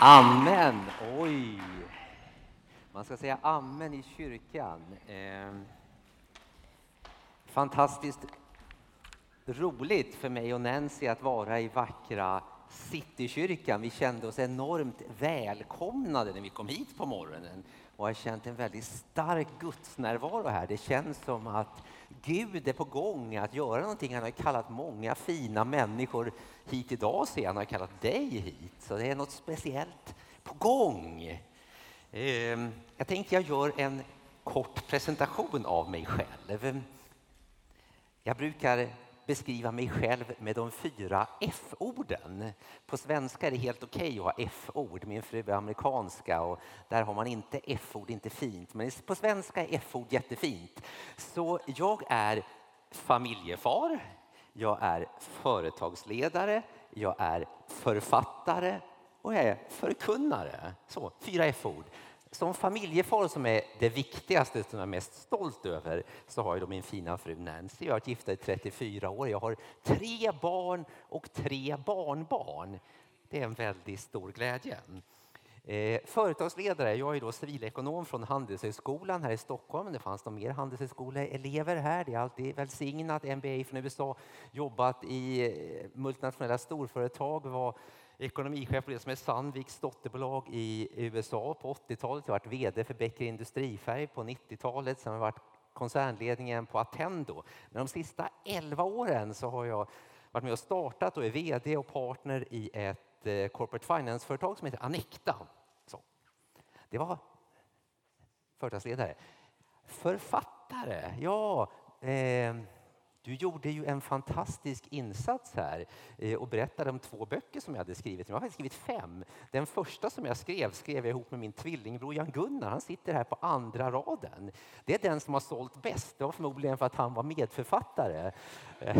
Amen. Oj. Man ska säga amen i kyrkan. Ehm, fantastiskt roligt för mig och Nancy att vara i vackra Citykyrkan. Vi kände oss enormt välkomnade när vi kom hit på morgonen och har känt en väldigt stark gudsnärvaro här. Det känns som att Gud är på gång att göra någonting. Han har kallat många fina människor hit idag, ser han har kallat dig hit. Så det är något speciellt på gång. Ehm, jag tänkte jag gör en kort presentation av mig själv. Ehm, jag brukar beskriva mig själv med de fyra F-orden. På svenska är det helt okej okay att ha F-ord. Min fru är amerikanska och där har man inte F-ord, inte fint. Men på svenska är F-ord jättefint. Så jag är familjefar, jag är företagsledare, jag är författare och jag är förkunnare. Så, fyra F-ord. Som familjefar som är det viktigaste som jag är mest stolt över så har jag då min fina fru Nancy. Jag har varit gifta i 34 år. Jag har tre barn och tre barnbarn. Det är en väldigt stor glädje. Eh, företagsledare, jag är då civilekonom från Handelshögskolan här i Stockholm. Det fanns nog mer handelshögskoleelever här. Det är alltid välsignat. MBA från USA, jobbat i eh, multinationella storföretag, var ekonomichef på det som är Sandviks dotterbolag i USA på 80-talet. Jag har varit VD för Becker Industrifärg på 90-talet. Sen har jag varit koncernledningen på Attendo. Men de sista 11 åren så har jag varit med och startat och är VD och partner i ett eh, corporate finance-företag som heter Anekta. Så. Det var företagsledare. Författare, ja. Eh, du gjorde ju en fantastisk insats här eh, och berättade om två böcker som jag hade skrivit. Jag har skrivit fem. Den första som jag skrev skrev jag ihop med min tvillingbror Jan-Gunnar. Han sitter här på andra raden. Det är den som har sålt bäst. Det var förmodligen för att han var medförfattare. Eh,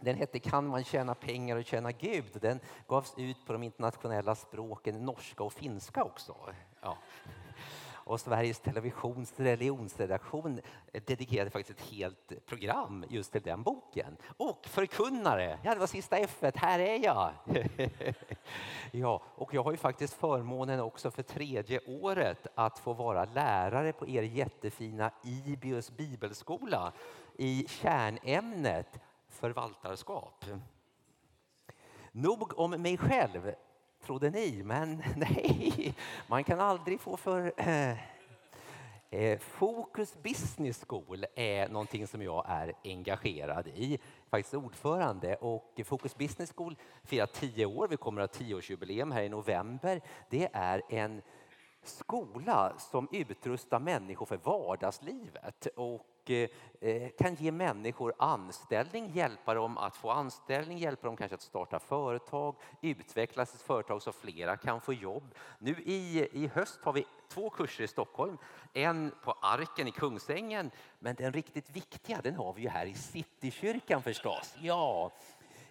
den hette Kan man tjäna pengar och tjäna Gud? Den gavs ut på de internationella språken norska och finska också. Ja och Sveriges Televisions religionsredaktion dedikerade faktiskt ett helt program just till den boken. Och förkunnare, ja det var sista F, här är jag! ja, och jag har ju faktiskt förmånen också för tredje året att få vara lärare på er jättefina Ibius bibelskola i kärnämnet förvaltarskap. Nog om mig själv trodde ni, men nej, man kan aldrig få för... Eh, eh Business School är någonting som jag är engagerad i, faktiskt ordförande. Och Fokus Business School firar tio år, vi kommer att ha tioårsjubileum här i november. Det är en skola som utrustar människor för vardagslivet. Och eh, kan ge människor anställning, hjälpa dem att få anställning, hjälpa dem kanske att starta företag, utveckla sitt företag så flera kan få jobb. Nu i, i höst har vi två kurser i Stockholm, en på Arken i Kungsängen, men den riktigt viktiga den har vi ju här i Citykyrkan förstås. Ja,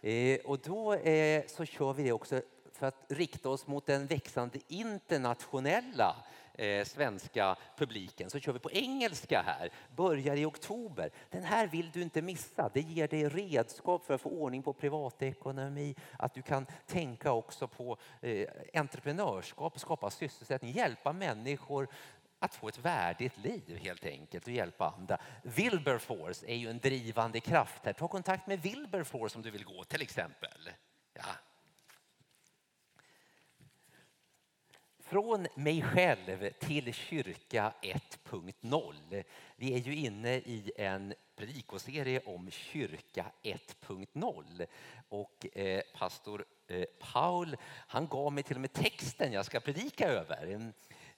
eh, och då eh, så kör vi det också för att rikta oss mot den växande internationella eh, svenska publiken så kör vi på engelska här. Börjar i oktober. Den här vill du inte missa. Det ger dig redskap för att få ordning på privatekonomi. Att du kan tänka också på eh, entreprenörskap, skapa sysselsättning, hjälpa människor att få ett värdigt liv helt enkelt och hjälpa andra. Wilberforce är ju en drivande kraft här. Ta kontakt med Wilberforce om du vill gå till exempel. Ja, Från mig själv till kyrka 1.0. Vi är ju inne i en predikoserie om kyrka 1.0 och eh, pastor eh, Paul han gav mig till och med texten jag ska predika över.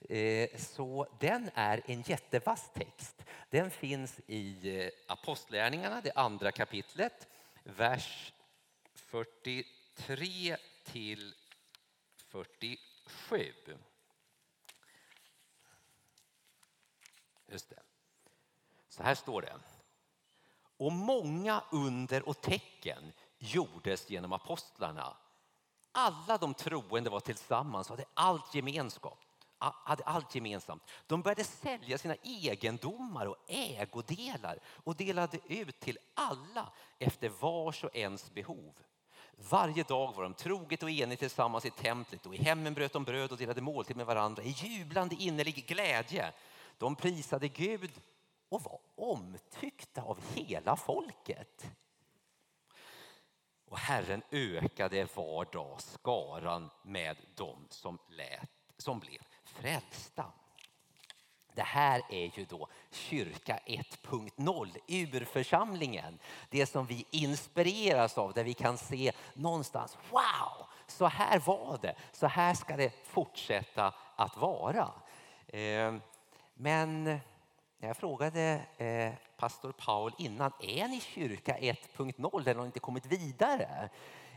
Eh, så den är en jättevass text. Den finns i eh, Apostlärningarna, det andra kapitlet, vers 43 till 47. Just det. Så här står det. Och många under och tecken gjordes genom apostlarna. Alla de troende var tillsammans och hade allt gemenskap hade allt gemensamt. De började sälja sina egendomar och ägodelar och delade ut till alla efter vars och ens behov. Varje dag var de troget och enigt tillsammans i templet och i hemmen bröt de bröd och delade måltid med varandra i jublande innerlig glädje. De prisade Gud och var omtyckta av hela folket. Och Herren ökade var dag skaran med dem som, lät, som blev frälsta. Det här är ju då kyrka 1.0, urförsamlingen. Det som vi inspireras av, där vi kan se någonstans, wow, så här var det, så här ska det fortsätta att vara. Eh, men när jag frågade eh, pastor Paul innan, är ni kyrka 1.0 eller har inte kommit vidare?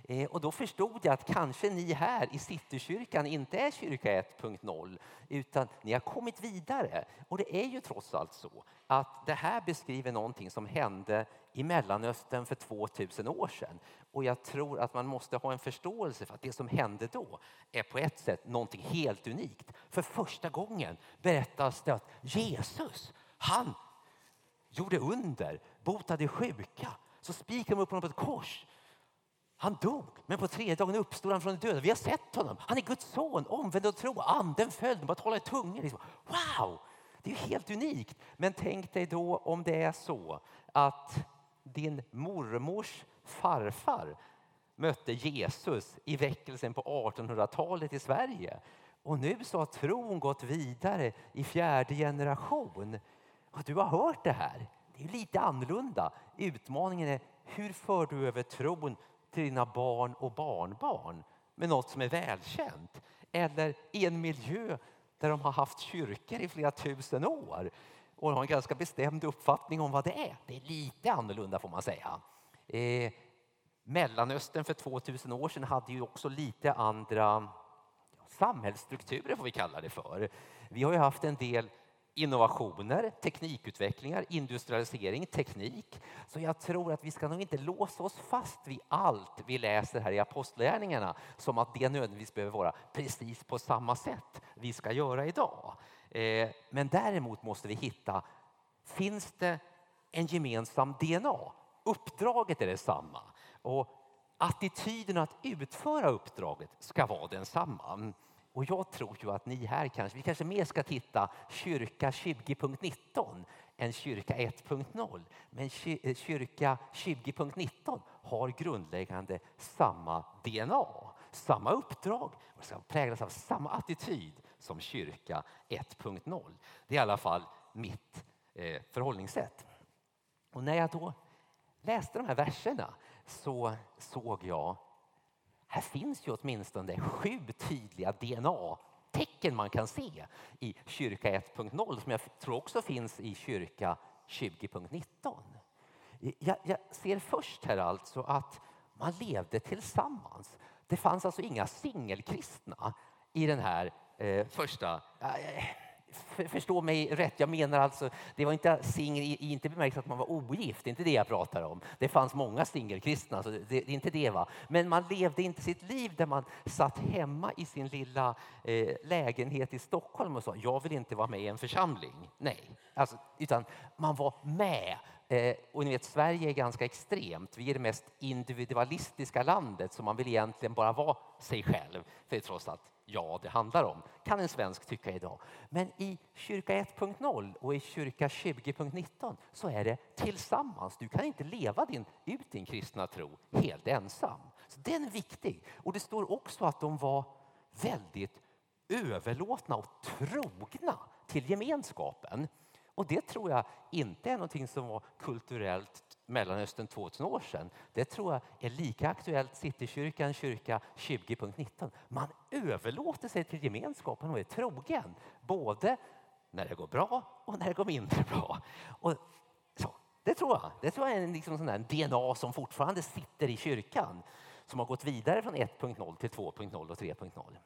Eh, och då förstod jag att kanske ni här i Citykyrkan inte är kyrka 1.0 utan ni har kommit vidare. Och det är ju trots allt så att det här beskriver någonting som hände i Mellanöstern för 2000 år sedan. Och jag tror att man måste ha en förståelse för att det som hände då är på ett sätt någonting helt unikt. För första gången berättas det att Jesus, han gjorde under, botade sjuka. Så spikade de upp honom på ett kors han dog, men på tredje dagen uppstod han från de döda. Vi har sett honom. Han är Guds son. Omvänd och tro. Anden föll. Bara tala i tungor. Liksom. Wow! Det är helt unikt. Men tänk dig då om det är så att din mormors farfar mötte Jesus i väckelsen på 1800-talet i Sverige. Och nu så har tron gått vidare i fjärde generation. Och du har hört det här. Det är lite annorlunda. Utmaningen är hur för du över tron till dina barn och barnbarn med något som är välkänt. Eller i en miljö där de har haft kyrkor i flera tusen år och har en ganska bestämd uppfattning om vad det är. Det är lite annorlunda får man säga. Eh, Mellanöstern för 2000 år sedan hade ju också lite andra samhällsstrukturer får vi kalla det för. Vi har ju haft en del innovationer, teknikutvecklingar, industrialisering, teknik. Så jag tror att vi ska nog inte låsa oss fast vid allt vi läser här i Apostlagärningarna som att det nödvändigtvis behöver vara precis på samma sätt vi ska göra idag. Eh, men däremot måste vi hitta, finns det en gemensam DNA? Uppdraget är detsamma och attityden att utföra uppdraget ska vara densamma. Och jag tror ju att ni här kanske, vi kanske mer ska titta kyrka 20.19 än kyrka 1.0. Men eh, kyrka 20.19 har grundläggande samma DNA, samma uppdrag och ska präglas av samma attityd som kyrka 1.0. Det är i alla fall mitt eh, förhållningssätt. Och när jag då läste de här verserna så såg jag här finns ju åtminstone sju tydliga DNA-tecken man kan se i kyrka 1.0 som jag tror också finns i kyrka 20.19. Jag, jag ser först här alltså att man levde tillsammans. Det fanns alltså inga singelkristna i den här eh, första eh, förstå mig rätt, jag menar alltså, det var inte singel i inte bemärkelsen att man var ogift, det är inte det jag pratar om. Det fanns många singelkristna, så det, det, är inte det. Va? Men man levde inte sitt liv där man satt hemma i sin lilla eh, lägenhet i Stockholm och sa, jag vill inte vara med i en församling. Nej, alltså, utan man var med Eh, och ni vet, Sverige är ganska extremt. Vi är det mest individualistiska landet så man vill egentligen bara vara sig själv. För trots allt Ja, det handlar om, kan en svensk tycka idag. Men i kyrka 1.0 och i kyrka 20.19 så är det tillsammans. Du kan inte leva din, ut din kristna tro helt ensam. Så Den är viktig. Och det står också att de var väldigt överlåtna och trogna till gemenskapen. Och det tror jag inte är någonting som var kulturellt Mellanöstern 2000 år sedan. Det tror jag är lika aktuellt Citykyrkan kyrka 20.19. Man överlåter sig till gemenskapen och är trogen. Både när det går bra och när det går mindre bra. Och så, det tror jag. Det tror jag är en liksom sån DNA som fortfarande sitter i kyrkan. Som har gått vidare från 1.0 till 2.0 och 3.0.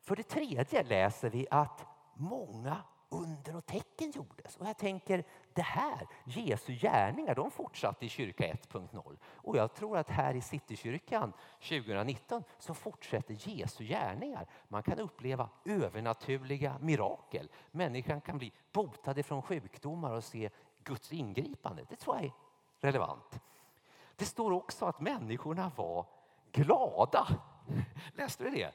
För det tredje läser vi att många under och tecken gjordes. Och jag tänker, det här, Jesu gärningar, de fortsatte i kyrka 1.0. Och jag tror att här i Citykyrkan 2019 så fortsätter Jesu gärningar. Man kan uppleva övernaturliga mirakel. Människan kan bli botad från sjukdomar och se Guds ingripande. Det tror jag är relevant. Det står också att människorna var glada. Läste du det?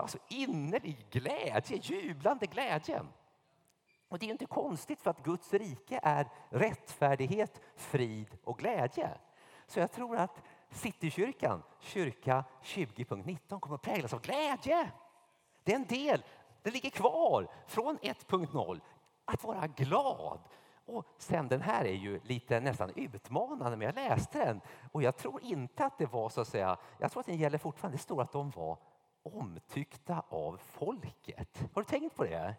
Alltså innerlig glädje, jublande glädje. Och det är inte konstigt för att Guds rike är rättfärdighet, frid och glädje. Så jag tror att Citykyrkan, kyrka 20.19, kommer att präglas av glädje. Det är en del, det ligger kvar från 1.0, att vara glad. Och sen den här är ju lite nästan utmanande, men jag läste den och jag tror inte att det var så att säga, jag tror att den gäller fortfarande. Det står att de var omtyckta av folket. Har du tänkt på det?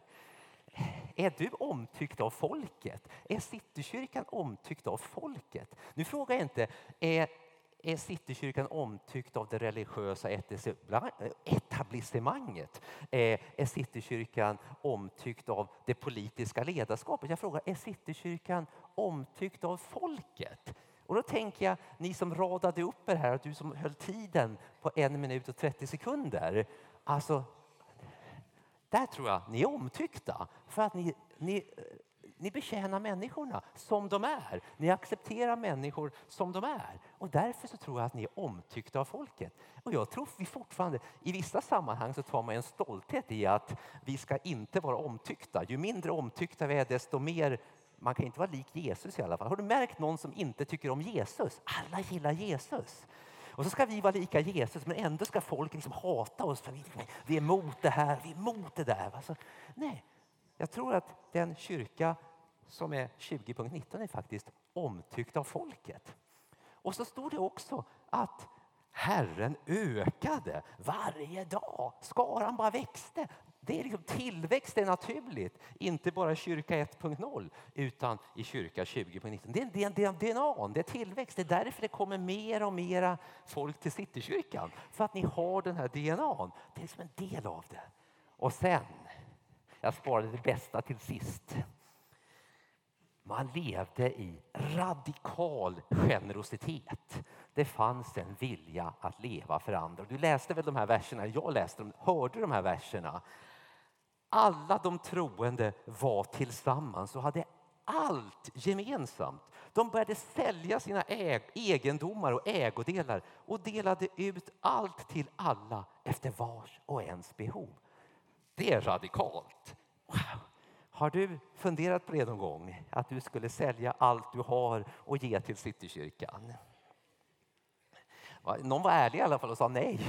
Är du omtyckt av folket? Är Citykyrkan omtyckt av folket? Nu frågar jag inte, är, är Citykyrkan omtyckt av det religiösa etablissemanget? Eh, är Citykyrkan omtyckt av det politiska ledarskapet? Jag frågar, är Citykyrkan omtyckt av folket? Och då tänker jag, ni som radade upp er här, du som höll tiden på en minut och 30 sekunder. Alltså, där tror jag ni är omtyckta för att ni, ni, ni betjänar människorna som de är. Ni accepterar människor som de är. Och därför så tror jag att ni är omtyckta av folket. Och jag tror vi fortfarande, i vissa sammanhang så tar man en stolthet i att vi ska inte vara omtyckta. Ju mindre omtyckta vi är desto mer man kan inte vara lik Jesus i alla fall. Har du märkt någon som inte tycker om Jesus? Alla gillar Jesus. Och så ska vi vara lika Jesus, men ändå ska folk liksom hata oss för vi, vi är emot det här, vi är emot det där. Alltså, nej, jag tror att den kyrka som är 20.19 är faktiskt omtyckt av folket. Och så står det också att Herren ökade varje dag. Skaran bara växte. Det är liksom, tillväxt är naturligt, inte bara i kyrka 1.0 utan i kyrka 20.19. Det är, det, är, det är DNA, det är tillväxt. Det är därför det kommer mer och mera folk till Citykyrkan. För att ni har den här DNA. Det är liksom en del av det. Och sen, jag sparade det bästa till sist. Man levde i radikal generositet. Det fanns en vilja att leva för andra. Du läste väl de här verserna? Jag läste dem. Hörde de här verserna? Alla de troende var tillsammans och hade allt gemensamt. De började sälja sina egendomar och ägodelar och delade ut allt till alla efter vars och ens behov. Det är radikalt. Wow. Har du funderat på det någon gång? Att du skulle sälja allt du har och ge till Citykyrkan? Någon var ärlig i alla fall och sa nej.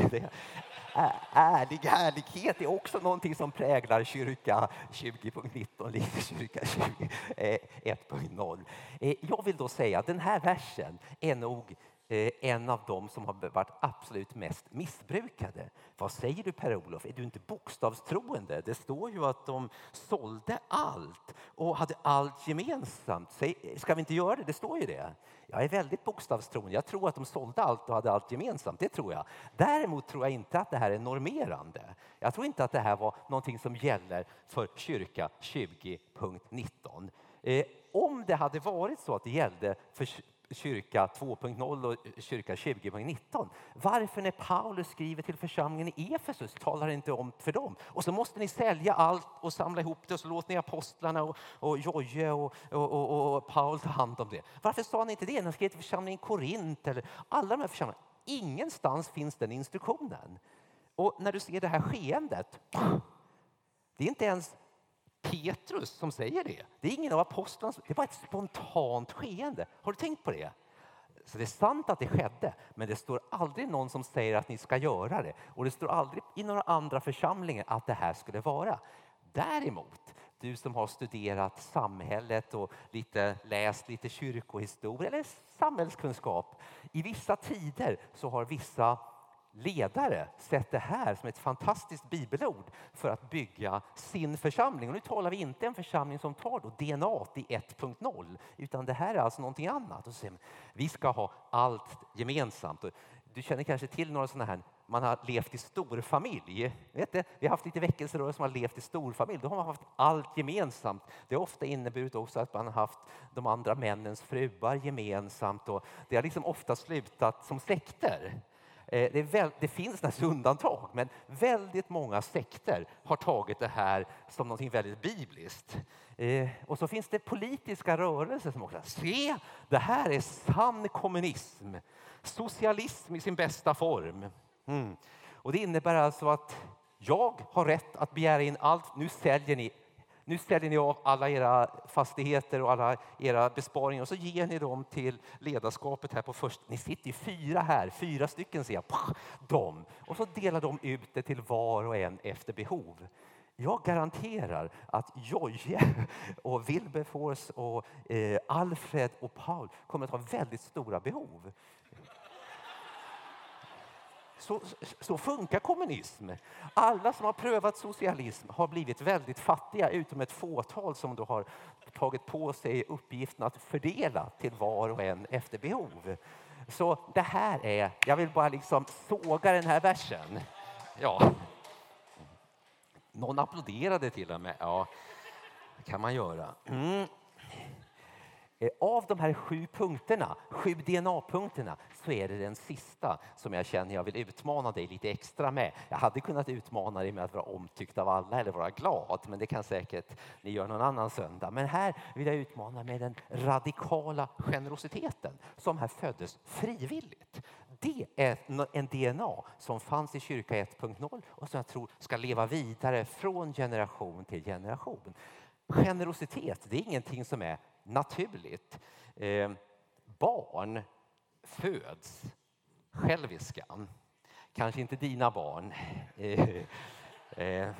Ärlig ärlighet är också någonting som präglar kyrka 20.19, lite kyrka 1.0. Eh, eh, jag vill då säga att den här versen är nog Eh, en av dem som har varit absolut mest missbrukade. Vad säger du Per-Olof, är du inte bokstavstroende? Det står ju att de sålde allt och hade allt gemensamt. Ska vi inte göra det? Det står ju det. Jag är väldigt bokstavstroende. Jag tror att de sålde allt och hade allt gemensamt. Det tror jag. Däremot tror jag inte att det här är normerande. Jag tror inte att det här var någonting som gäller för kyrka 20.19. Eh, om det hade varit så att det gällde för kyrka 2.0 och kyrka 20.19. Varför när Paulus skriver till församlingen i Efesus talar inte om för dem? Och så måste ni sälja allt och samla ihop det och så låter ni apostlarna och, och Joje och, och, och, och Paul ta hand om det. Varför sa ni inte det när ni skrev till församlingen i Korint eller alla de här församlingarna? Ingenstans finns den instruktionen. Och när du ser det här skeendet, det är inte ens Petrus som säger det. Det är ingen av apostlarna. Det var ett spontant skeende. Har du tänkt på det? Så det är sant att det skedde, men det står aldrig någon som säger att ni ska göra det. Och det står aldrig i några andra församlingar att det här skulle vara. Däremot, du som har studerat samhället och lite, läst lite kyrkohistoria eller samhällskunskap. I vissa tider så har vissa ledare sett det här som ett fantastiskt bibelord för att bygga sin församling. Och nu talar vi inte en församling som tar då DNA i 1.0 utan det här är alltså någonting annat. Och så säger, vi ska ha allt gemensamt. Du känner kanske till några sådana här man har levt i storfamilj. Vet du? Vi har haft lite väckelserörelser som har levt i storfamilj. Då har man haft allt gemensamt. Det har ofta inneburit också att man har haft de andra männens fruar gemensamt. Och det har liksom ofta slutat som släkter. Eh, det, väl, det, finns nästan undantag, men väldigt många sekter har tagit det här som något väldigt bibliskt. Eh, och så finns det politiska rörelser som också se, det här är sann kommunism. Socialism i sin bästa form. Mm. Och det innebär alltså att jag har rätt att begära in allt. Nu säljer ni nu säljer ni av alla era fastigheter och alla era besparingar och så ger ni dem till ledarskapet här på först. Ni sitter ju fyra här, fyra stycken ser jag. Dem. Och så delar de ut det till var och en efter behov. Jag garanterar att Jojje och Wilberforce och eh, Alfred och Paul kommer att ha väldigt stora behov. Så, så, funkar kommunism. Alla som har prövat socialism har blivit väldigt fattiga utom ett fåtal som då har tagit på sig uppgiften att fördela till var och en efter behov. Så det här är, jag vill bara liksom såga den här versen. Ja. Någon applåderade till och med. Ja, det kan man göra. Mm. Eh, av de här sju punkterna, sju DNA-punkterna, så är det den sista som jag känner jag vill utmana dig lite extra med. Jag hade kunnat utmana dig med att vara omtyckt av alla eller vara glad, men det kan säkert ni göra någon annan söndag. Men här vill jag utmana med den radikala generositeten som här föddes frivilligt. Det är en DNA som fanns i kyrka 1.0 och som jag tror ska leva vidare från generation till generation. Generositet, det är ingenting som är naturligt. Eh, barn föds själviska. Kanske inte dina barn. Eh, eh,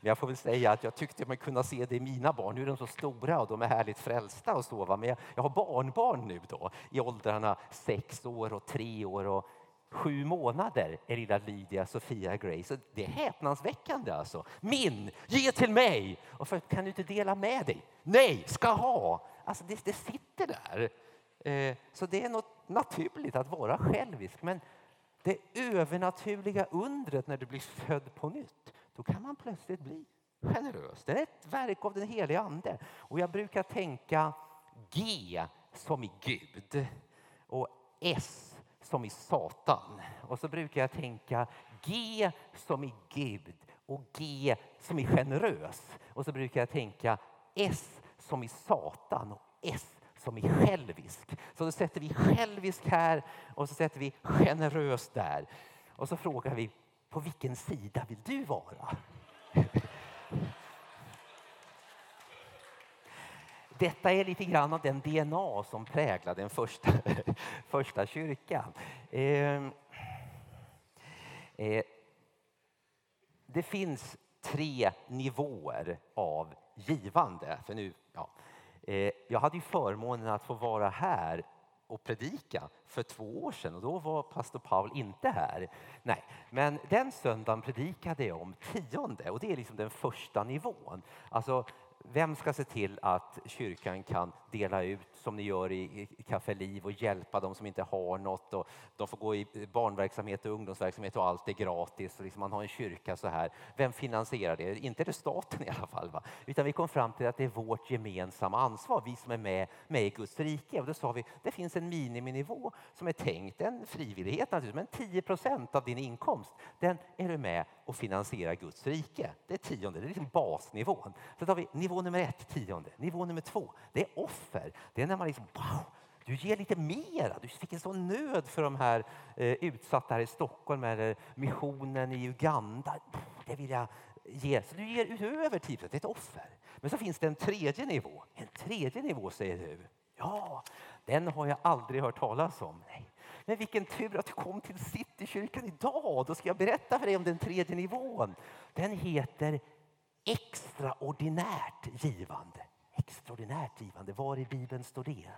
jag får väl säga att jag tyckte mig kunna se det i mina barn. Nu är de så stora och de är härligt frälsta och så. Men jag, jag har barnbarn nu då i åldrarna sex år och tre år och sju månader är lilla Lydia Sofia Grace. Det är häpnadsväckande alltså. Min, ge till mig! Och för, kan du inte dela med dig? Nej, ska ha! Alltså det, det sitter där. Eh, så det är något naturligt att vara självisk. Men det övernaturliga undret när du blir född på nytt, då kan man plötsligt bli generös. Det är ett verk av den heliga Ande. Och jag brukar tänka G som i Gud och S som i Satan. Och så brukar jag tänka G som i Gud och G som i generös. Och så brukar jag tänka S som i Satan och S som i självisk. Så då sätter vi självisk här och så sätter vi generös där. Och så frågar vi, på vilken sida vill du vara? Detta är lite grann av den DNA som präglar den första, första kyrkan. Eh, eh, det finns tre nivåer av givande. För nu, ja. Eh, jag hade ju förmånen att få vara här och predika för två år sedan och då var pastor Paul inte här. Nej, men den söndagen predikade jag om tionde och det är liksom den första nivån. Alltså vem ska se till att kyrkan kan dela ut som ni gör i, Café Liv och hjälpa de som inte har något och de får gå i barnverksamhet och ungdomsverksamhet och allt är gratis och liksom man har en kyrka så här. Vem finansierar det? Inte är det staten i alla fall, va? utan vi kom fram till att det är vårt gemensamma ansvar, vi som är med, med i Guds rike. Och då sa vi, det finns en miniminivå som är tänkt, en frivillighet naturligtvis, men 10 procent av din inkomst, den är du med och finansiera Guds rike. Det är tionde, det är liksom basnivån. Sen tar vi nivå nummer ett, tionde. Nivå nummer två, det är offer. Det är när man liksom, wow, du ger lite mera. Du fick en sån nöd för de här eh, utsatta här i Stockholm eller missionen i Uganda. Det vill jag ge. Så du ger utöver 10 det är ett offer. Men så finns det en tredje nivå. En tredje nivå säger du. Ja, den har jag aldrig hört talas om. Nej. Men vilken tur att du kom till Citykyrkan idag. Då ska jag berätta för dig om den tredje nivån. Den heter extraordinärt givande. Extraordinärt givande, var i Bibeln står det?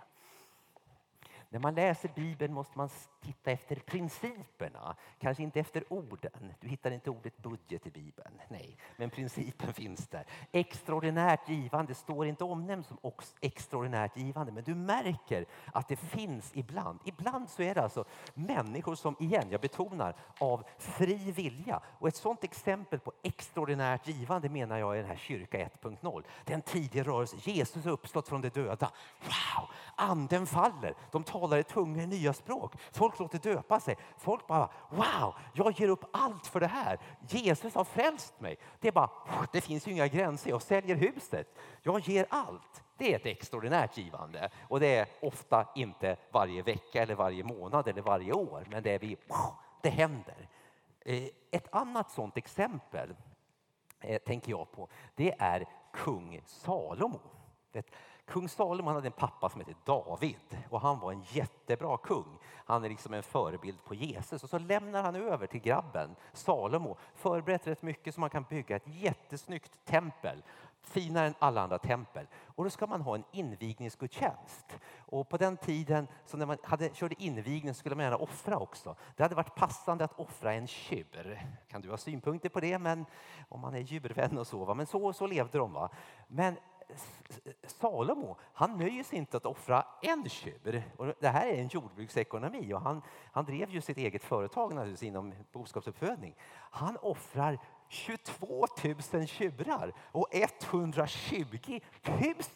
När man läser Bibeln måste man titta efter principerna, kanske inte efter orden. Du hittar inte ordet budget i Bibeln, nej, men principen finns där. Extraordinärt givande står inte omnämnt som extraordinärt givande, men du märker att det finns ibland. Ibland så är det alltså människor som, igen, jag betonar, av fri vilja. Och ett sådant exempel på extraordinärt givande menar jag är den här kyrka 1.0. Den tidiga rörelse, Jesus har uppstått från de döda. Wow, anden faller. De tar talar i tunga, i nya språk. Folk låter döpa sig. Folk bara wow, jag ger upp allt för det här. Jesus har frälst mig. Det är bara, det finns ju inga gränser. Jag säljer huset. Jag ger allt. Det är ett extraordinärt givande och det är ofta inte varje vecka eller varje månad eller varje år. Men det är vi, det händer. Eh, ett annat sånt exempel eh, tänker jag på, det är kung Salomo. Kung Salomo hade en pappa som hette David och han var en jättebra kung. Han är liksom en förebild på Jesus och så lämnar han över till grabben Salomo, förberett rätt mycket så man kan bygga ett jättesnyggt tempel finare än alla andra tempel. Och då ska man ha en invigningsgudstjänst. Och på den tiden, så när man hade, körde invigning, skulle man gärna offra också. Det hade varit passande att offra en tjur. Kan du ha synpunkter på det? Men om man är djurvän och så. Va? Men så, så levde de. Va? Men Salomo, han nöjer sig inte att offra en tjur. Och det här är en jordbruksekonomi och han, han drev ju sitt eget företag naturligtvis inom boskapsuppfödning. Han offrar 22 000 tjurar och 120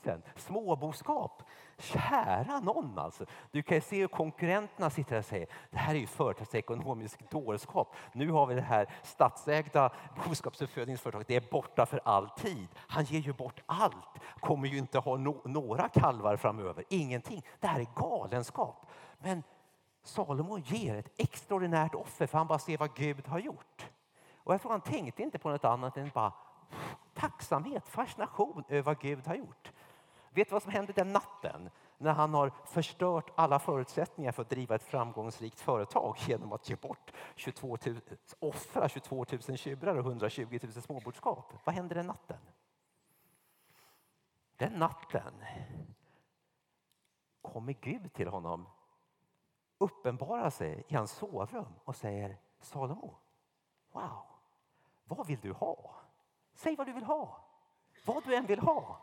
000 småboskap. Kära någon alltså. Du kan se hur konkurrenterna sitter och säger det här är ju företagsekonomisk dårskap. Nu har vi det här statsägda boskapsuppfödningsföretaget. Det är borta för all tid. Han ger ju bort allt. Kommer ju inte ha no några kalvar framöver. Ingenting. Det här är galenskap. Men Salomo ger ett extraordinärt offer för han bara ser vad Gud har gjort. Och jag tror han tänkte inte på något annat än bara tacksamhet, fascination över vad Gud har gjort. Vet du vad som hände den natten? När han har förstört alla förutsättningar för att driva ett framgångsrikt företag genom att ge bort 22 000, offra 22 000 tjurar och 120 000 småbordskap? Vad hände den natten? Den natten kommer Gud till honom, uppenbarar sig i hans sovrum och säger Salomo, wow, vad vill du ha? Säg vad du vill ha. Vad du än vill ha,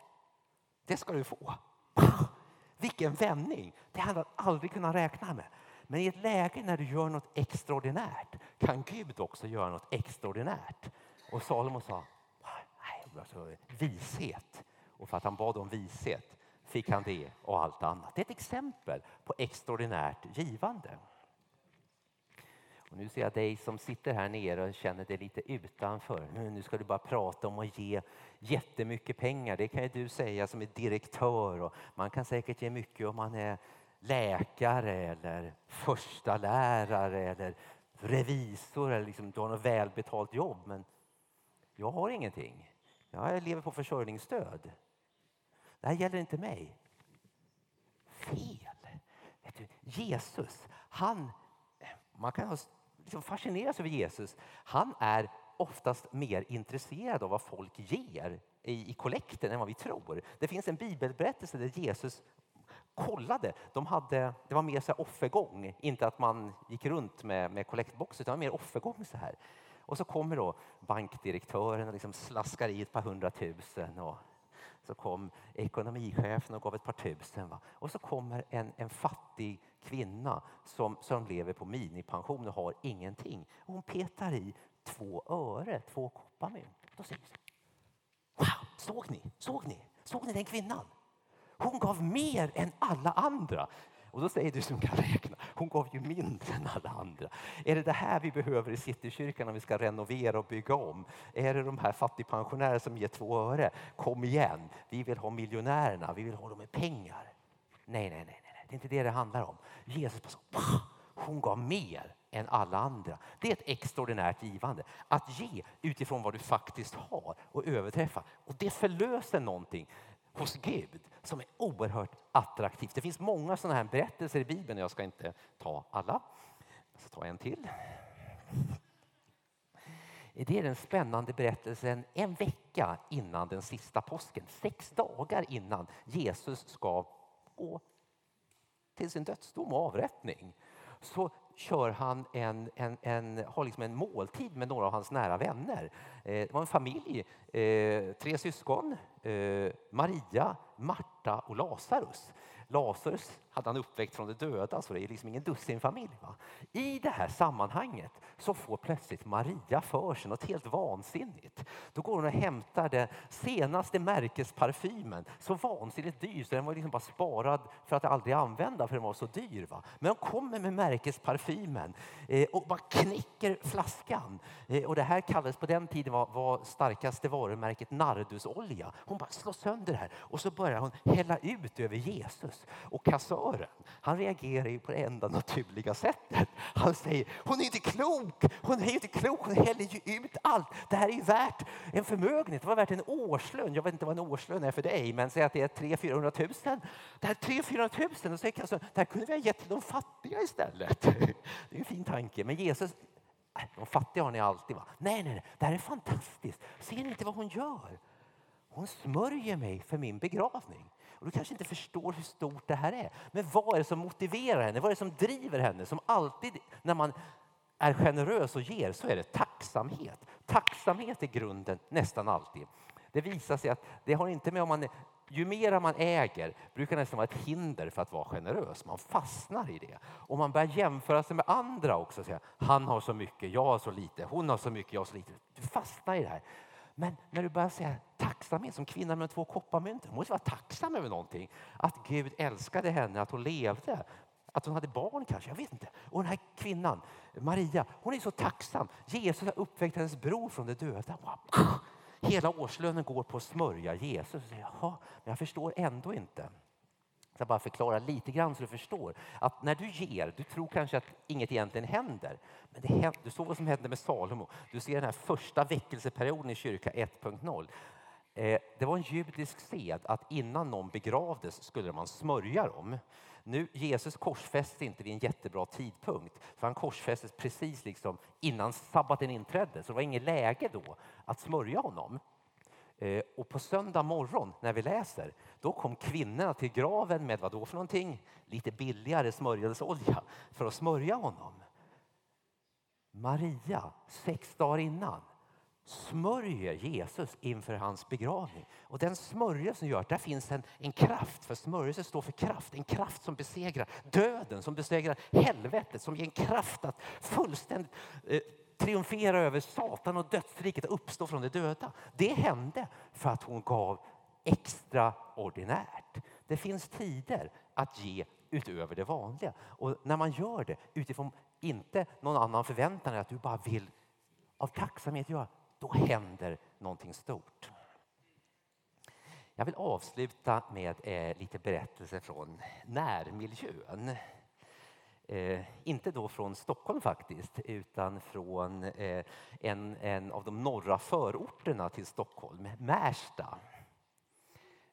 det ska du få. Vilken vändning! Det hade han aldrig kunnat räkna med. Men i ett läge när du gör något extraordinärt kan Gud också göra något extraordinärt. Och Salomo sa, nej, alltså, vishet. Och för att han bad om vishet fick han det och allt annat. Det är ett exempel på extraordinärt givande. Och nu ser jag dig som sitter här nere och känner dig lite utanför. Nu ska du bara prata om att ge jättemycket pengar. Det kan ju du säga som är direktör. Och man kan säkert ge mycket om man är läkare eller första lärare eller revisor eller liksom, du har något välbetalt jobb. Men jag har ingenting. Jag lever på försörjningsstöd. Det här gäller inte mig. Fel! Du, Jesus, han man kan liksom fascineras över Jesus. Han är oftast mer intresserad av vad folk ger i, kollekten än vad vi tror. Det finns en bibelberättelse där Jesus kollade. De hade, det var mer så här offergång, inte att man gick runt med, med kollektbox utan mer offergång så här. Och så kommer då bankdirektören och liksom slaskar i ett par hundratusen och så kom ekonomichefen och gav ett par tusen. Va? Och så kommer en, en fattig kvinna som, som lever på minipension och har ingenting. Och hon petar i två öre, två kopparmynt. Då säger så. Wow, såg ni? Såg ni? Såg ni den kvinnan? Hon gav mer än alla andra. Och då säger du som kan räkna, hon gav ju mindre än alla andra. Är det det här vi behöver i Citykyrkan när vi ska renovera och bygga om? Är det de här fattigpensionärerna som ger två öre? Kom igen, vi vill ha miljonärerna, vi vill ha dem med pengar. Nej, nej, nej, nej. det är inte det det handlar om. Jesus bara så, hon gav mer än alla andra. Det är ett extraordinärt givande. Att ge utifrån vad du faktiskt har och överträffa. Och det förlöser någonting hos Gud som är oerhört attraktivt. Det finns många sådana här berättelser i Bibeln. Jag ska inte ta alla. Jag ska ta en till. Det är den spännande berättelsen en vecka innan den sista påsken. Sex dagar innan Jesus ska gå till sin dödsdom och avrättning. Så kör han en, en, en, har liksom en måltid med några av hans nära vänner. Eh, det var en familj, eh, tre syskon, eh, Maria, Marta och Lazarus. Lazarus hade han uppväckt från de döda, så det är liksom ingen dussinfamilj. Va? I det här sammanhanget så får plötsligt Maria för sig något helt vansinnigt. Då går hon och hämtar den senaste märkesparfymen, så vansinnigt dyr så den var liksom bara sparad för att aldrig använda för den var så dyr. Va? Men hon kommer med märkesparfymen eh, och bara knäcker flaskan. Eh, och det här kallades på den tiden var, var starkaste varumärket nardusolja. Hon bara slår sönder det här och så börjar hon hälla ut över Jesus och kassa pastören. Han reagerar ju på det enda naturliga sättet. Han säger, hon är inte klok, hon är inte klok, hon häller ju ut allt. Det här är ju värt en förmögenhet, det var värt en årslön. Jag vet inte vad en årslön är för dig, men säg att det är 300 000 Det här 300 000 och säger alltså, det här kunde vi ha gett till de fattiga istället. Det är en fin tanke, men Jesus de fattiga har ni alltid. Va? Nej, nej, nej, det här är fantastiskt. Ser ni inte vad hon gör? Hon smörjer mig för min begravning. Och du kanske inte förstår hur stort det här är. Men vad är det som motiverar henne? Vad är det som driver henne? Som alltid när man är generös och ger så är det tacksamhet. Tacksamhet är grunden nästan alltid. Det visar sig att det har inte med om man är, ju mer man äger brukar nästan vara ett hinder för att vara generös. Man fastnar i det. Och man börjar jämföra sig med andra också. Säga, Han har så mycket, jag har så lite. Hon har så mycket, jag har så lite. Du fastnar i det här. Men när du börjar säga tacksamhet som kvinnan med två kopparmynt. Hon måste vara tacksam över någonting. Att Gud älskade henne, att hon levde. Att hon hade barn kanske, jag vet inte. Och den här kvinnan, Maria, hon är så tacksam. Jesus har uppväckt hennes bror från de döda. Hela årslönen går på att smörja Jesus. Jaha, men jag förstår ändå inte. Jag ska bara förklara lite grann så du förstår. Att när du ger, du tror kanske att inget egentligen händer. Men det händer, du såg vad som hände med Salomo. Du ser den här första väckelseperioden i kyrka 1.0. Eh, det var en judisk sed att innan någon begravdes skulle man smörja dem. Nu, Jesus korsfästes inte vid en jättebra tidpunkt, för han korsfästes precis liksom innan sabbaten inträdde, så det var inget läge då att smörja honom. Eh, och på söndag morgon när vi läser, då kom kvinnorna till graven med vad då för någonting? Lite billigare smörjelseolja för att smörja honom. Maria, sex dagar innan, smörjer Jesus inför hans begravning. Och den smörjelsen gör att där finns en, en kraft, för smörjelse står för kraft, en kraft som besegrar döden, som besegrar helvetet, som ger en kraft att fullständigt eh, triumfera över Satan och dödsriket och uppstå från de döda. Det hände för att hon gav extraordinärt. Det finns tider att ge utöver det vanliga. Och när man gör det utifrån inte någon annan förväntan än att du bara vill av tacksamhet göra, då händer någonting stort. Jag vill avsluta med eh, lite berättelser från närmiljön. Eh, inte då från Stockholm faktiskt, utan från eh, en, en av de norra förorterna till Stockholm, Märsta.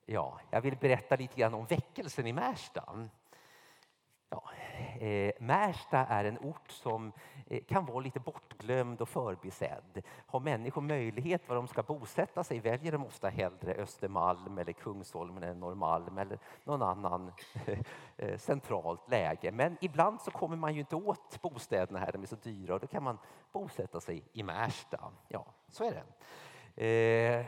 Ja, jag vill berätta lite grann om väckelsen i Märsta. Ja, eh, Märsta är en ort som eh, kan vara lite bortglömd och förbisedd. Har människor möjlighet var de ska bosätta sig väljer de ofta hellre Östermalm eller Kungsholmen eller Norrmalm eller någon annan eh, centralt läge. Men ibland så kommer man ju inte åt bostäderna här, de är så dyra och då kan man bosätta sig i Märsta. Ja, så är det. Eh,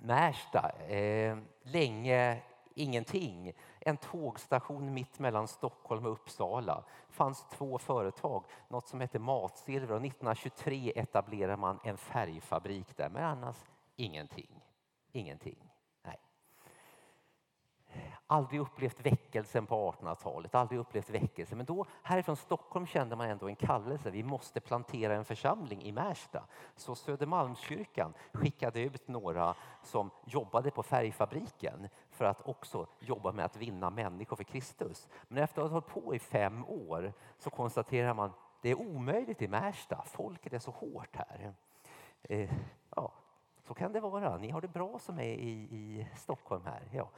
Märsta, eh, länge ingenting. En tågstation mitt mellan Stockholm och Uppsala. Det fanns två företag, något som hette Matsilver och 1923 etablerade man en färgfabrik där, men annars ingenting. Ingenting aldrig upplevt väckelsen på 1800-talet, aldrig upplevt väckelse. Men då härifrån Stockholm kände man ändå en kallelse. Vi måste plantera en församling i Märsta. Så Södermalmskyrkan skickade ut några som jobbade på färgfabriken för att också jobba med att vinna människor för Kristus. Men efter att ha hållit på i fem år så konstaterar man det är omöjligt i Märsta. Folket är så hårt här. Eh, ja, så kan det vara. Ni har det bra som är i, i Stockholm här. Ja.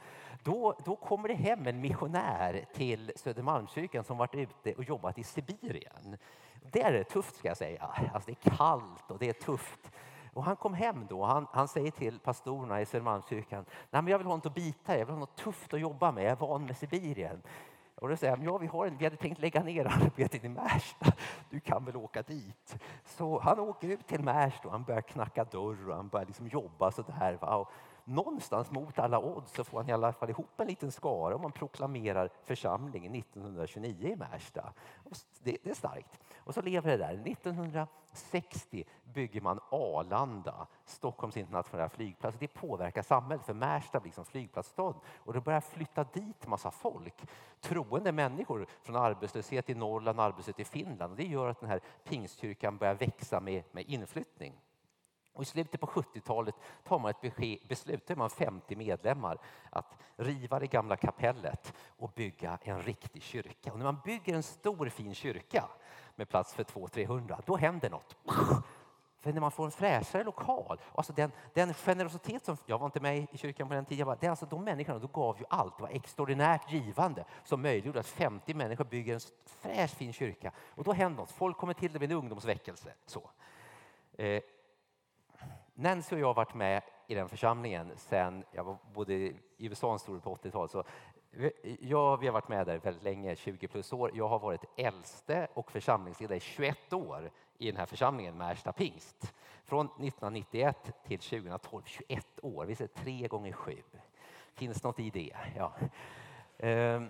Då, då kommer det hem en missionär till Södermalmskyrkan som varit ute och jobbat i Sibirien. Där är det tufft ska jag säga. Alltså det är kallt och det är tufft. Och han kom hem då. Han, han säger till pastorerna i Södermalmskyrkan. Nej, men jag vill ha något att bita Jag vill ha något tufft att jobba med. Jag är van med Sibirien. Och då säger han, ja vi, har en, vi hade tänkt lägga ner arbetet i Märsta, du kan väl åka dit? Så han åker ut till Märsta och han börjar knacka dörr och han börjar liksom jobba sådär. Va? Och någonstans mot alla odds så får han i alla fall ihop en liten skara och man proklamerar församlingen 1929 i Märsta. Det, det, är starkt. Och så lever det där. 1960 bygger man Arlanda, Stockholms internationella flygplats. Det påverkar samhället för Märsta blir som flygplatsstad och det börjar flytta dit massa folk. Troende människor från arbetslöshet i Norrland, arbetslöshet i Finland. Och det gör att den här pingstkyrkan börjar växa med, med inflyttning. Och I slutet på 70-talet tar man ett beslut, då är man 50 medlemmar, att riva det gamla kapellet och bygga en riktig kyrka. Och när man bygger en stor fin kyrka med plats för 200-300, då händer något. För när man får en fräschare lokal, alltså den, den generositet som, jag var inte med i kyrkan på den tiden, det är alltså de människorna, då gav ju allt, det var extraordinärt givande som möjliggjorde att 50 människor bygger en fräsch fin kyrka. Och då händer något, folk kommer till det vid en ungdomsväckelse. Så. Eh, Nancy och jag har varit med i den församlingen sen jag bodde i USA en stor på 80-talet. Så jag vi har varit med där väldigt länge, 20 plus år. Jag har varit äldste och församlingsledare i 21 år i den här församlingen, Märsta pingst. Från 1991 till 2012, 21 år. Vi säger tre gånger sju. Finns något i det? Ja. Ehm,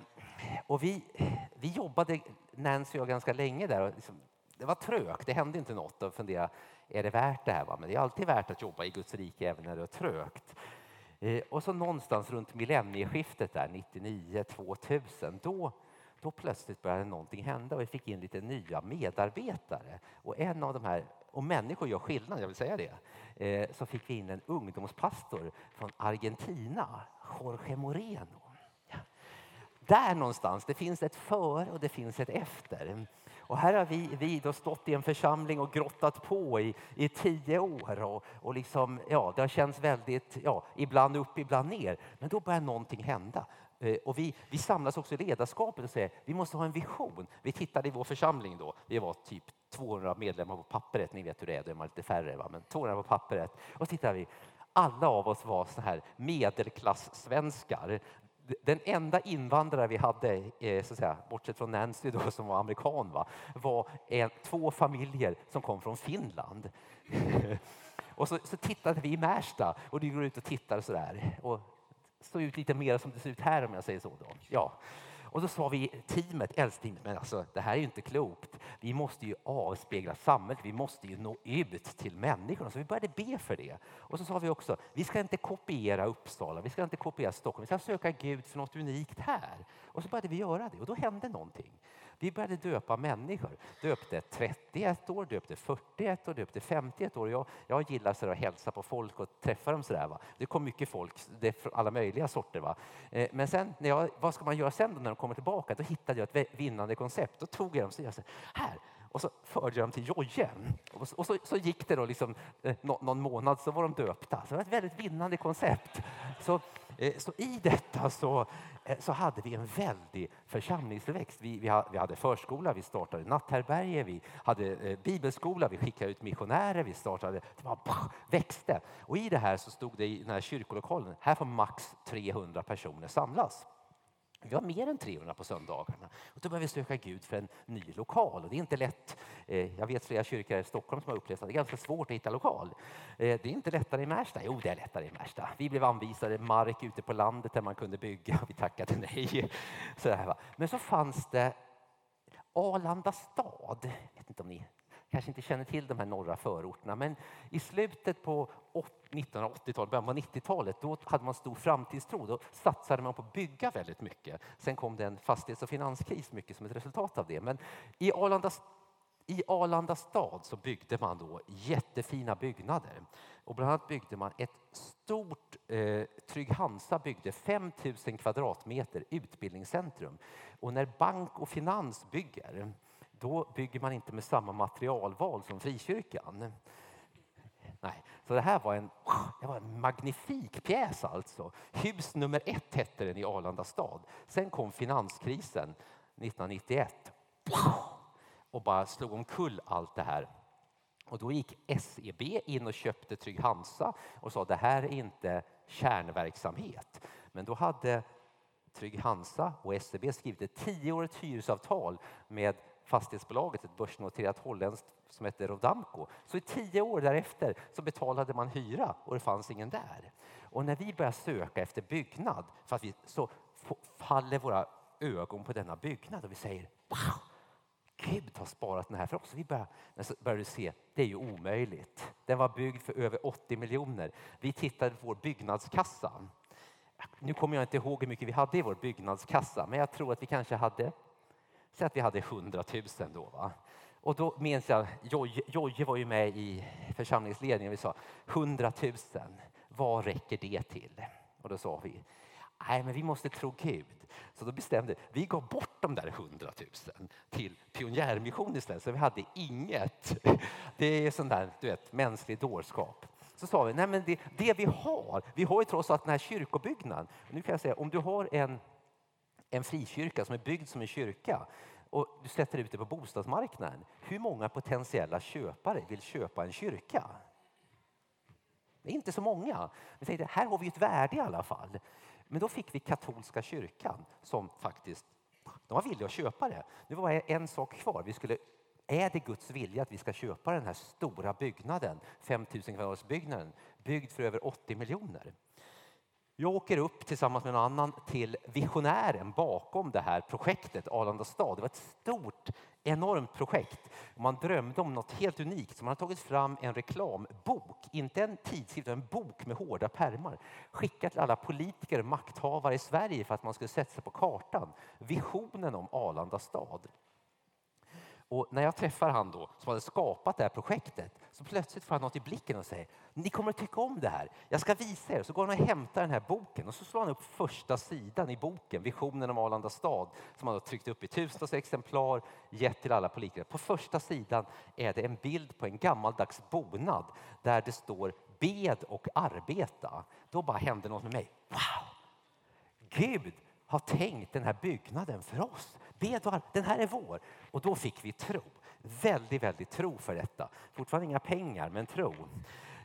och vi, vi jobbade, Nancy och jag, ganska länge där. Liksom, det var trögt, det hände inte något. Och fundera, är det värt det här? Va? Men det är alltid värt att jobba i Guds rike även när det är trögt. Eh, och så någonstans runt millennieskiftet där, 99, 2000, då, då plötsligt började någonting hända och vi fick in lite nya medarbetare. Och en av de här, och människor gör skillnad, jag vill säga det, eh, så fick vi in en ungdomspastor från Argentina, Jorge Moreno. Där någonstans, det finns ett före och det finns ett efter. Och här har vi, vi då stått i en församling och grottat på i, i tio år. Och, och liksom, ja, det har känts väldigt, ja, ibland upp, ibland ner. Men då börjar någonting hända. Eh, och vi, vi samlas också i ledarskapet och säger vi måste ha en vision. Vi tittade i vår församling då, vi var typ 200 medlemmar på pappret, ni vet hur det är, då är man lite färre, va? men 200 på pappret. Och så tittade vi, alla av oss var så här medelklass-svenskar den enda invandrare vi hade, eh, så att säga, bortsett från Nancy då, som var amerikan, va, var en, två familjer som kom från Finland. och så, så, tittade vi i Märsta och du går ut och tittar så där. Och såg ut lite mer som det ser ut här om jag säger så. Då. Ja. Och då sa vi teamet, äldsteamet, men alltså det här är ju inte klokt. Vi måste ju avspegla samhället, vi måste ju nå ut till människorna. Så vi började be för det. Och så sa vi också, vi ska inte kopiera Uppsala, vi ska inte kopiera Stockholm, vi ska söka Gud för något unikt här. Och så började vi göra det och då hände någonting. Vi började döpa människor. Döpte 31 år, döpte 41 år, döpte 51 år. Jag, jag gillar så att hälsa på folk och träffa dem sådär. Va? Det kom mycket folk, det är alla möjliga sorter. Va? Eh, men sen, när jag, vad ska man göra sen när de kommer tillbaka? Då hittade jag ett vinnande koncept. Då tog jag dem och sa här, och så förde jag dem till jojen. Och, så, och så, så, gick det då liksom, eh, någon månad så var de döpta. Så det var ett väldigt vinnande koncept. Så, Eh, så i detta så, eh, så hade vi en väldig församlingsväxt. Vi, vi, vi hade förskola, vi startade natthärbärge, vi hade eh, bibelskola, vi skickade ut missionärer, vi startade, det bara växte. Och i det här så stod det i den här kyrkolokalen, här får max 300 personer samlas. Vi har mer än 300 på söndagarna. Och då behöver vi söka Gud för en ny lokal. Och det är inte lätt. Eh, jag vet flera kyrkor i Stockholm som har upplevt att det är ganska svårt att hitta lokal. Eh, det är inte lättare i Märsta. Jo, det är lättare i Märsta. Vi blev anvisade mark ute på landet där man kunde bygga. Vi tackade nej. Så Men så fanns det Arlanda stad. Jag vet inte om ni kanske inte känner till de här norra förorterna, men i slutet på 1980-talet, början på 90-talet, då hade man stor framtidstro. Då satsade man på att bygga väldigt mycket. Sen kom det en fastighets och finanskris mycket som ett resultat av det. Men i Arlanda, i Arlanda stad så byggde man då jättefina byggnader. Och bland annat byggde man ett stort, eh, Trygg Hansa byggde 5 000 kvadratmeter utbildningscentrum. Och när bank och finans bygger då bygger man inte med samma materialval som frikyrkan. Nej, så det här var en, det var en magnifik pjäs alltså. Hus nummer ett hette den i Arlanda stad. Sen kom finanskrisen 1991 och bara slog omkull allt det här. Och då gick SEB in och köpte Trygg Hansa och sa det här är inte kärnverksamhet. Men då hade Trygg Hansa och SEB skrivit ett tioårigt hyresavtal med fastighetsbolaget, ett börsnoterat holländskt som hette Rodamco. Så i tio år därefter så betalade man hyra och det fanns ingen där. Och när vi börjar söka efter byggnad för att vi, så faller våra ögon på denna byggnad och vi säger wow, Gud har sparat den här för oss. Vi börjar, men så börjar du se, det är ju omöjligt. Den var byggd för över 80 miljoner. Vi tittade på vår byggnadskassa. Nu kommer jag inte ihåg hur mycket vi hade i vår byggnadskassa, men jag tror att vi kanske hade Säg att vi hade 100 000 då. Va? Och då minns jag, Jojje, var ju med i församlingsledningen. Vi sa 100 000, vad räcker det till? Och då sa vi, nej men vi måste tro Gud. Så då bestämde vi, gav bort de där 100 000 till pionjärmission istället, så vi hade inget. Det är sån där, du vet, mänsklig dårskap. Så sa vi, nej men det, det vi har, vi har ju trots allt den här kyrkobyggnaden. Nu kan jag säga, om du har en, en frikyrka som är byggd som en kyrka och du sätter ut det på bostadsmarknaden, hur många potentiella köpare vill köpa en kyrka? Det är inte så många. Vi tänkte, här har vi ett värde i alla fall. Men då fick vi katolska kyrkan som faktiskt de var villiga att köpa det. Nu var det en sak kvar. Vi skulle, är det Guds vilja att vi ska köpa den här stora byggnaden, 5000 kvadratsbyggnaden, byggd för över 80 miljoner? Jag åker upp tillsammans med någon annan till visionären bakom det här projektet, Arlanda stad. Det var ett stort, enormt projekt. Man drömde om något helt unikt. Så man har tagit fram en reklambok, inte en tidskrift, en bok med hårda pärmar. Skickat till alla politiker och makthavare i Sverige för att man skulle sätta sig på kartan. Visionen om Arlanda stad. Och när jag träffar han då, som hade skapat det här projektet, så plötsligt får han något i blicken och säger ni kommer att tycka om det här. Jag ska visa er. Så går han och hämtar den här boken och så slår han upp första sidan i boken, Visionen om Arlanda stad, som han har tryckt upp i tusentals exemplar, gett till alla politiker. På första sidan är det en bild på en gammaldags bonad där det står bed och arbeta. Då bara hände något med mig. Wow! Gud har tänkt den här byggnaden för oss. Bed och den här är vår. Och då fick vi tro. Väldigt, väldigt tro för detta. Fortfarande inga pengar, men tro.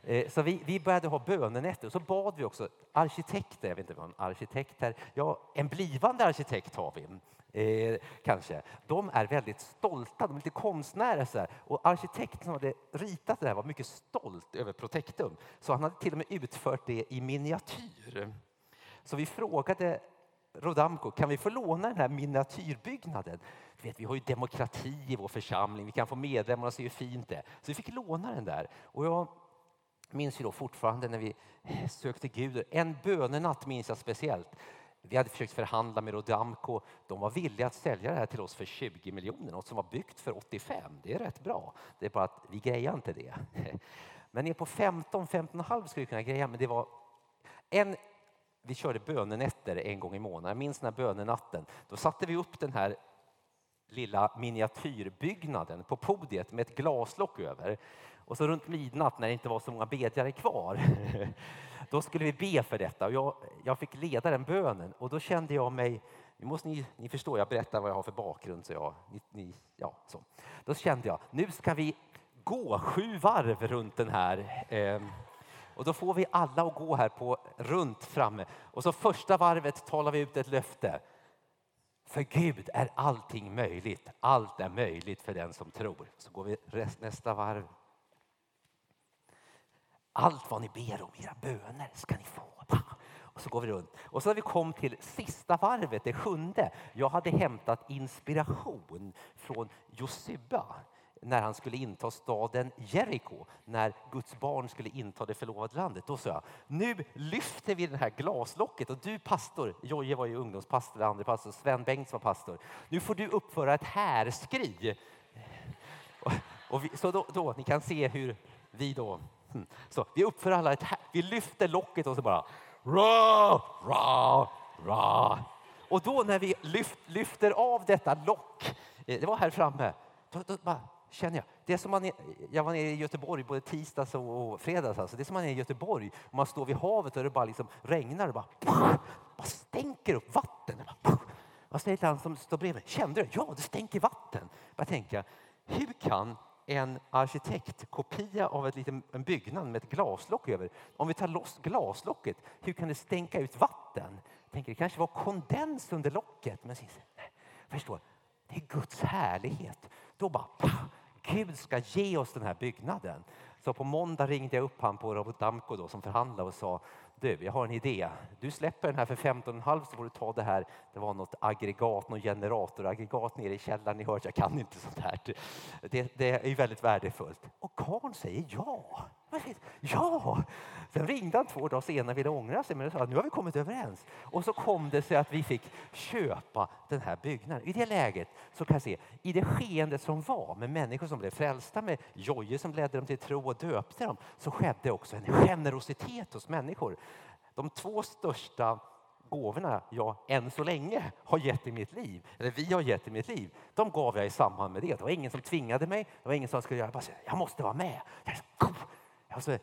Eh, så vi, vi började ha bönenätter och så bad vi också arkitekter, jag vet inte vad en arkitekt är, ja en blivande arkitekt har vi. Eh, kanske. De är väldigt stolta, de är lite konstnärer. Så här. Och arkitekten som hade ritat det här var mycket stolt över Protectum. Så han hade till och med utfört det i miniatyr. Så vi frågade Rodamco, kan vi få låna den här miniatyrbyggnaden? Vet, vi har ju demokrati i vår församling, vi kan få medlemmar och se hur fint det är. Så vi fick låna den där. Och jag minns ju då fortfarande när vi sökte Gud. En bönenatt minns jag speciellt. Vi hade försökt förhandla med Rodamco. De var villiga att sälja det här till oss för 20 miljoner, något som var byggt för 85. Det är rätt bra. Det är bara att vi grejar inte det. Men ner på 15, 15,5 skulle vi kunna greja, men det var en vi körde bönenätter en gång i månaden. Jag minns den här bönenatten. Då satte vi upp den här lilla miniatyrbyggnaden på podiet med ett glaslock över. Och så runt midnatt när det inte var så många bedjare kvar, då skulle vi be för detta. Och jag, jag fick leda den bönen och då kände jag mig, nu måste ni, ni förstå, jag berättar vad jag har för bakgrund. Så jag, ni, ni, ja, så. Då kände jag, nu ska vi gå sju varv runt den här eh, och då får vi alla att gå här på runt framme. Och så första varvet talar vi ut ett löfte. För Gud är allting möjligt. Allt är möjligt för den som tror. Så går vi nästa varv. Allt vad ni ber om, era böner, ska ni få. Och så går vi runt. Och så när vi kom till sista varvet, det sjunde. Jag hade hämtat inspiration från Josua när han skulle inta staden Jeriko, när Guds barn skulle inta det förlovade landet. Då sa jag, nu lyfter vi det här glaslocket och du pastor, Jojje var ju ungdomspastor, andra pastor, Sven Bengtsson var pastor. Nu får du uppföra ett härskri. Och, och vi, så då, då, ni kan se hur vi då, hmm. så vi uppför alla ett här, vi lyfter locket och så bara ra, ra, ra. Och då när vi lyft, lyfter av detta lock, eh, det var här framme, då, då bara känner jag. Det är som man är, jag var nere i Göteborg både tisdags och fredags. Alltså. Det är som man är i Göteborg och man står vid havet och det bara liksom regnar och bara, bara stänker upp vatten. Jag säger till han som står bredvid, kände du? Ja, det stänker vatten. Jag tänker, hur kan en arkitektkopia av ett litet, en byggnad med ett glaslock över. Om vi tar loss glaslocket, hur kan det stänka ut vatten? Jag tänker, det kanske var kondens under locket. Men nej, förstår, det är Guds härlighet. Då bara Gud ska ge oss den här byggnaden. Så på måndag ringde jag upp han på Robert Damko då, som förhandlade och sa du, jag har en idé. Du släpper den här för 15,5 så får du ta det här. Det var något aggregat, någon generatoraggregat nere i källaren. Ni hör, jag kan inte sånt här. Det, det är väldigt värdefullt. Och karln säger ja. Ja! Sen ringde han två dagar senare och ville ångra sig, men sa att nu har vi kommit överens. Och så kom det sig att vi fick köpa den här byggnaden. I det läget så kan jag se, i det skeende som var med människor som blev frälsta, med Jojje som ledde dem till tro och döpte dem, så skedde också en generositet hos människor. De två största gåvorna jag än så länge har gett i mitt liv, eller vi har gett i mitt liv, de gav jag i samband med det. Det var ingen som tvingade mig, det var ingen som skulle göra jag bara jag måste vara med. Alltså,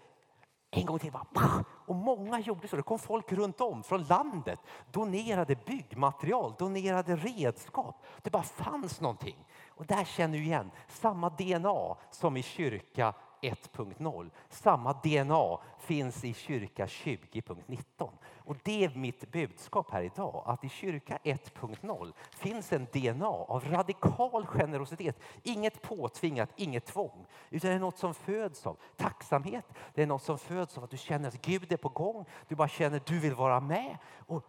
en gång till bara, och många gjorde så. Det kom folk runt om från landet, donerade byggmaterial, donerade redskap. Det bara fanns någonting. Och där känner du igen samma DNA som i kyrka 1.0. Samma DNA finns i kyrka 20.19. Och det är mitt budskap här idag, att i kyrka 1.0 finns en DNA av radikal generositet. Inget påtvingat, inget tvång, utan det är något som föds av tacksamhet. Det är något som föds av att du känner att Gud är på gång. Du bara känner att du vill vara med. Och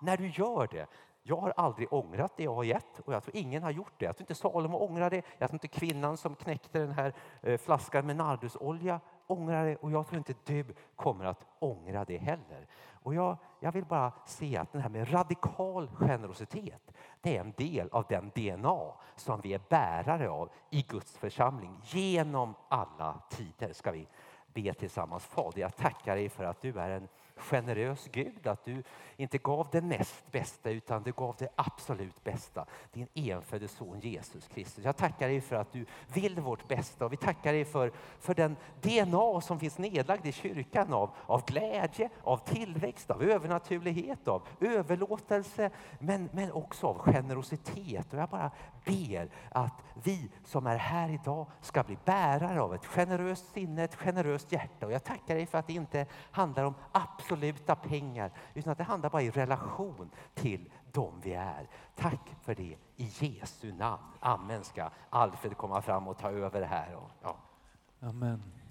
när du gör det, jag har aldrig ångrat det jag har gett och jag tror ingen har gjort det. Jag tror inte Salomo ångrar det. Jag tror inte kvinnan som knäckte den här eh, flaskan med nardusolja ångrar det och jag tror inte du kommer att ångra det heller. Och jag, jag vill bara se att det här med radikal generositet, det är en del av den DNA som vi är bärare av i Guds församling genom alla tider. Ska vi be tillsammans. Fader, jag tackar dig för att du är en generös Gud, att du inte gav det näst bästa utan du gav det absolut bästa, din enfödde son Jesus Kristus. Jag tackar dig för att du vill vårt bästa och vi tackar dig för, för den DNA som finns nedlagd i kyrkan av, av glädje, av tillväxt, av övernaturlighet, av överlåtelse men, men också av generositet. Och jag bara ber att vi som är här idag ska bli bärare av ett generöst sinne, ett generöst hjärta. Och jag tackar dig för att det inte handlar om absoluta pengar utan att det handlar bara i relation till dem vi är. Tack för det i Jesu namn. Amen ska Alfred komma fram och ta över här. Och, ja. Amen.